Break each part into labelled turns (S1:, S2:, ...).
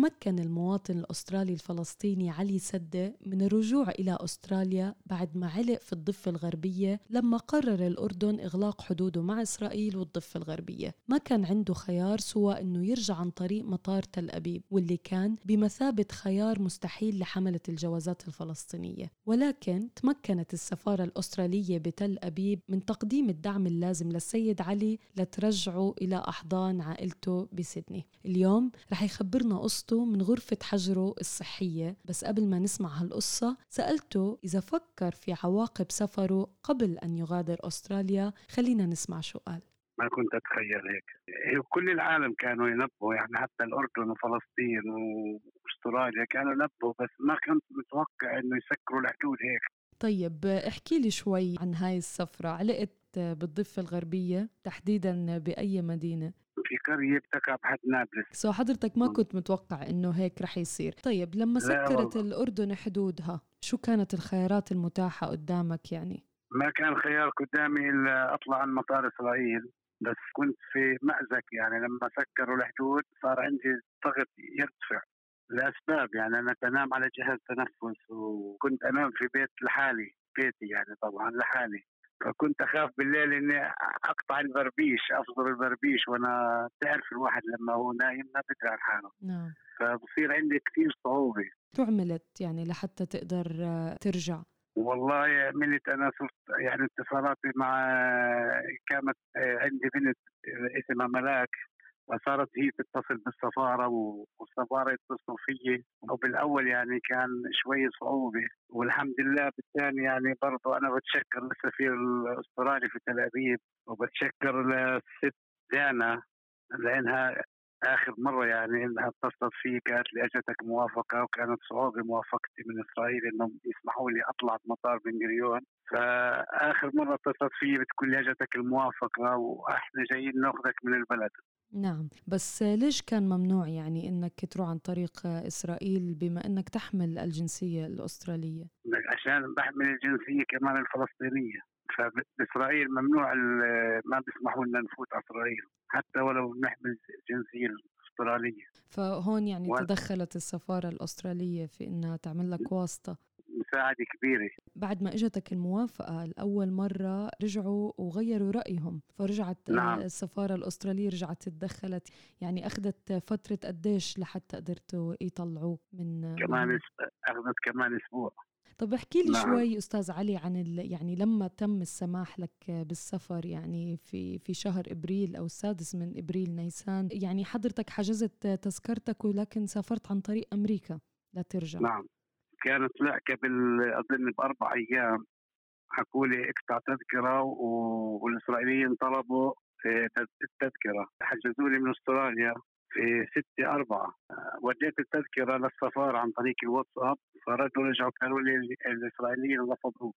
S1: تمكن المواطن الأسترالي الفلسطيني علي سدة من الرجوع إلى أستراليا بعد ما علق في الضفة الغربية لما قرر الأردن إغلاق حدوده مع إسرائيل والضفة الغربية. ما كان عنده خيار سوى أنه يرجع عن طريق مطار تل أبيب واللي كان بمثابة خيار مستحيل لحملة الجوازات الفلسطينية. ولكن تمكنت السفارة الأسترالية بتل أبيب من تقديم الدعم اللازم للسيد علي لترجعه إلى أحضان عائلته بسيدني. اليوم رح يخبرنا قصته من غرفة حجره الصحية بس قبل ما نسمع هالقصة سألته إذا فكر في عواقب سفره قبل أن يغادر أستراليا. خلينا نسمع شو قال.
S2: ما كنت أتخيل هيك. كل العالم كانوا ينبهوا يعني حتى الأردن وفلسطين وأستراليا كانوا ينبهوا بس ما كنت متوقع إنه يسكروا الحدود هيك.
S1: طيب احكي لي شوي عن هاي السفرة. علقت بالضفة الغربية تحديدا بأي مدينة؟
S2: في قرية بتقع بحد نابلس.
S1: سو حضرتك ما كنت متوقع إنه هيك رح يصير. طيب لما سكرت الأردن حدودها شو كانت الخيارات المتاحة قدامك يعني؟
S2: ما كان خيار قدامي إلا أطلع عن مطار إسرائيل بس كنت في مأزق يعني. لما سكروا الحدود صار عندي ضغط يرتفع لأسباب يعني. أنا تنام على جهاز تنفس وكنت أنام في بيت لحالي بيتي يعني طبعا لحالي. فكنت أخاف بالليل إني أقطع البربيش أفضل البربيش وأنا تعرف الواحد لما هو نايم ما بيدري عن حاله.
S1: نعم.
S2: فبصير عندي كثير صعوبة.
S1: شو عملت يعني لحتى تقدر ترجع؟
S2: والله عملت أنا صرت يعني اتصالاتي مع كانت عندي بنت اسمها ملاك. وصارت هي تتصل بالسفارة والسفارة يتصلوا فيي. وبالأول يعني كان شوي صعوبة. والحمد لله بالثاني يعني برضه أنا بتشكر للسفير الأسترالي في تل أبيب. وبتشكر للست دانا لأنها آخر مرة يعني إنها اتصلت في قالت لي أجتك موافقة وكانت صعوبة موافقتي من إسرائيل إنهم يسمحوا لي أطلع بمطار بن جريون. فآخر مرة اتصلت في بتقول لي أجتك الموافقة وإحنا جايين نأخذك من البلد.
S1: نعم. بس ليش كان ممنوع يعني إنك تروح عن طريق إسرائيل بما إنك تحمل الجنسية الأسترالية؟
S2: عشان بحمل الجنسية كمان الفلسطينية. فبإسرائيل ممنوع ما بيسمحوا لنا نفوت على إسرائيل حتى ولو نحمل الجنسية الأسترالية.
S1: فهون يعني و... تدخلت السفارة الأسترالية في إنها تعمل لك واسطة.
S2: مساعدة كبيرة
S1: بعد ما إجتك الموافقة لأول مرة رجعوا وغيروا رأيهم فرجعت
S2: نعم.
S1: السفارة الأسترالية رجعت تدخلت يعني أخذت فترة قديش لحتى قدرتوا يطلعوه من
S2: كمان من... أخذت كمان أسبوع
S1: طب احكي لي نعم. شوي أستاذ علي عن ال... يعني لما تم السماح لك بالسفر يعني في في شهر إبريل أو السادس من إبريل نيسان يعني حضرتك حجزت تذكرتك ولكن سافرت عن طريق أمريكا لترجع
S2: نعم كانت لا قبل اظن بأربع أيام. حكوا لي اقطع تذكرة والإسرائيليين طلبوا التذكرة. حجزوا لي من أستراليا في 6 4 وديت التذكرة للسفارة عن طريق الواتساب. فردوا رجعوا قالوا لي الإسرائيليين رفضوك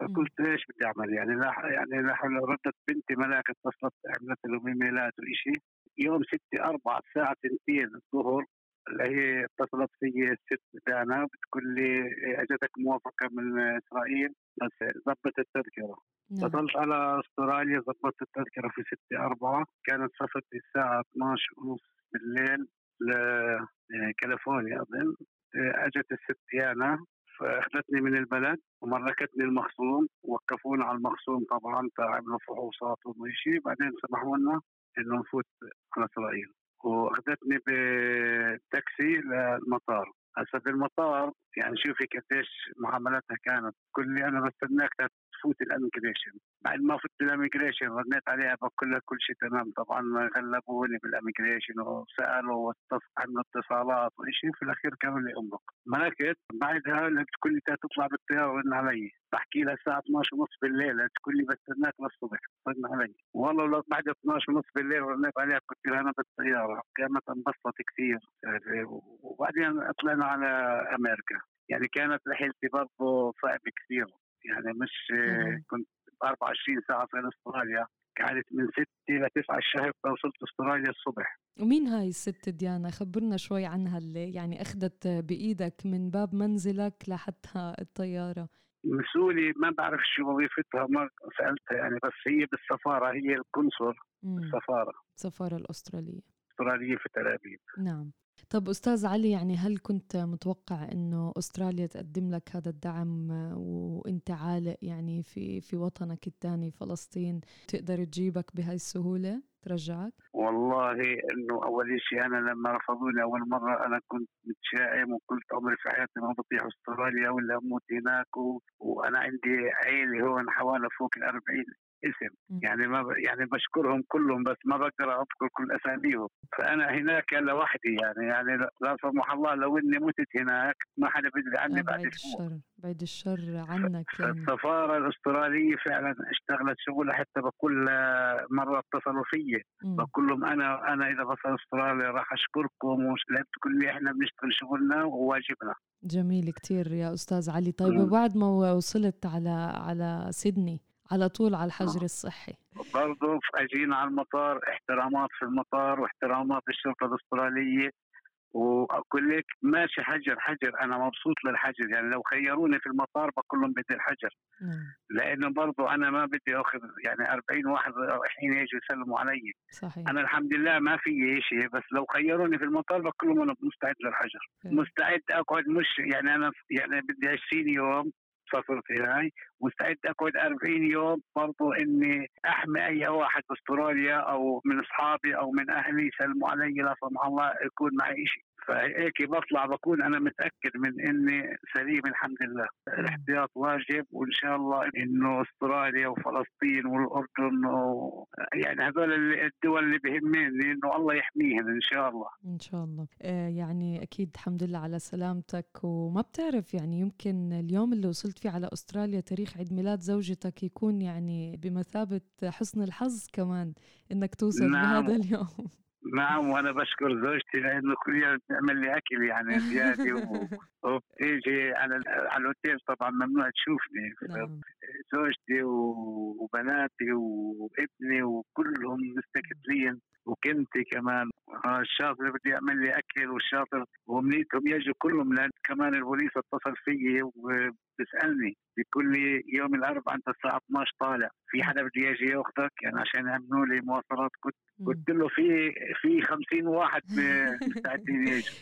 S2: فقلت ليش بدي أعمل؟ يعني لا يعني لا ردت بنتي ملاك اتصلت عملت لهم إيميلات وشيء يوم 6 4 الساعة 2 الظهر هي اتصلت في الست دانا بتقول لي أجتك موافقة من إسرائيل؟ بس ضبط التذكرة. نعم. اتصلت على أستراليا ضبطت التذكرة في 6 4 كانت صفتي الساعة 12 ونص بالليل لكاليفورنيا أظن. أجت الست ديانا فأخذتني من البلد ومركتني المخصوم وقفونا على المخصوم طبعا عملوا فحوصات وشيء بعدين سمحوا لنا إنه نفوت على إسرائيل. وأخذتني بتاكسي للمطار هسه بالمطار يعني شوفي قديش معاملتها كانت. كل لي أنا بستناك تفوت ال immigration. بعد ما فت ال immigration رديت عليها بقول لها كل شيء تمام. طبعا غلبوني بال immigration وسألوا عملوا اتصالات وشيء في الأخير قالوا لي امرق مرقت بعدها تقول لي تطلع بالطيارة ورن علي. بحكي لها الساعة 12 ونص بالليل تقول لي بستناك للصبح رن علي. والله لو بعد 12 ونص بالليل رنيت عليها قلت لها أنا بالطيارة. قامت انبسطت كثير وبعدين طلعنا على أمريكا. يعني كانت رحلتي برضه صعبة كثير. يعني مش كنت 24 ساعة في أستراليا. قعدت من 6 ل 9 الشهر وصلت أستراليا الصبح.
S1: ومين هاي الست ديانا؟ خبرنا شوي عنها اللي يعني أخذت بإيدك من باب منزلك لحتى الطيارة.
S2: مسؤولي ما بعرف شو وظيفتها ما سألتها يعني بس هي بالسفارة هي القنصل بالسفارة.
S1: السفاره الأسترالية.
S2: أسترالية في تل أبيب.
S1: نعم. طب أستاذ علي يعني هل كنت متوقع أنه أستراليا تقدم لك هذا الدعم وأنت عالق يعني في في وطنك الثاني فلسطين تقدر تجيبك بهاي السهولة ترجعك؟
S2: والله إنه أول شيء أنا لما رفضوني أول مرة أنا كنت متشائم وقلت عمري في حياتي ما بطيح أستراليا ولا أموت هناك و... وأنا عندي عيلي هون حوالي فوق ال 40 اسم يعني ما ب... يعني بشكرهم كلهم بس ما بقدر أذكر كل أساميهم. فأنا هناك لوحدي يعني يعني لا سمح الله لو إني متت هناك ما حدا بيدري عني بعد
S1: أسبوع. الشر بعد الشر عنك
S2: يعني. السفارة الأسترالية فعلا اشتغلت شغل حتى بكل مرة اتصلوا في بقول لهم أنا أنا إذا بصل أستراليا راح أشكركم ولعبتكم اللي إحنا بنشتغل شغلنا وواجبنا.
S1: جميل كثير يا أستاذ علي. طيب بعد ما وصلت على على سيدني على طول على الحجر آه. الصحي.
S2: برضه اجينا على المطار احترامات في المطار واحترامات الشرطه الأسترالية. وأقول لك ماشي حجر حجر. أنا مبسوط للحجر. يعني لو خيروني في المطار بقول لهم بدي الحجر. نعم. لأنه برضه أنا ما بدي أخذ يعني 40 واحد رايحين يجوا يسلموا علي. صحيح. أنا الحمد لله ما في شيء بس لو خيروني في المطار بقول لهم أنا مستعد للحجر. مستعد أقعد مش يعني أنا يعني بدي 20 يوم صفرتي هاي مستعد اقعد 40 يوم برضو اني احمي أي واحد باستراليا أو من أصحابي أو من أهلي يسلموا علي لا سمح الله يكون معي شيء فهيك بطلع بكون أنا متأكد من إني سليم الحمد لله. الاحتياط واجب وإن شاء الله إنه أستراليا وفلسطين والأردن و... يعني هذول الدول اللي بهمني إنه الله يحميهم إن شاء الله.
S1: إن شاء الله. آه يعني أكيد الحمد لله على سلامتك وما بتعرف يعني يمكن اليوم اللي وصلت فيه على أستراليا تاريخ عيد ميلاد زوجتك يكون يعني بمثابة حسن الحظ كمان إنك توصل نعم. بهذا اليوم
S2: نعم وأنا بشكر زوجتي لأنه كل يوم بتعمل لي أكل يعني زيادة وبتيجي على على الأوتيل طبعا ممنوع تشوفني نعم. زوجتي وبناتي وابني وكلهم مستكتلين وكنتي كمان الشاطر بدي يعمل لي أكل والشاطر ومنيتهم يجوا كلهم لأن كمان البوليس اتصل فيي وبيسالني بيقول لي يوم الاربعاء أنت الساعة 12 طالع. في حدا بده يجي ياخذك يعني عشان يعملوا لي مواصلات. كنت قلت له في في 50 واحد مستعدين يجوا.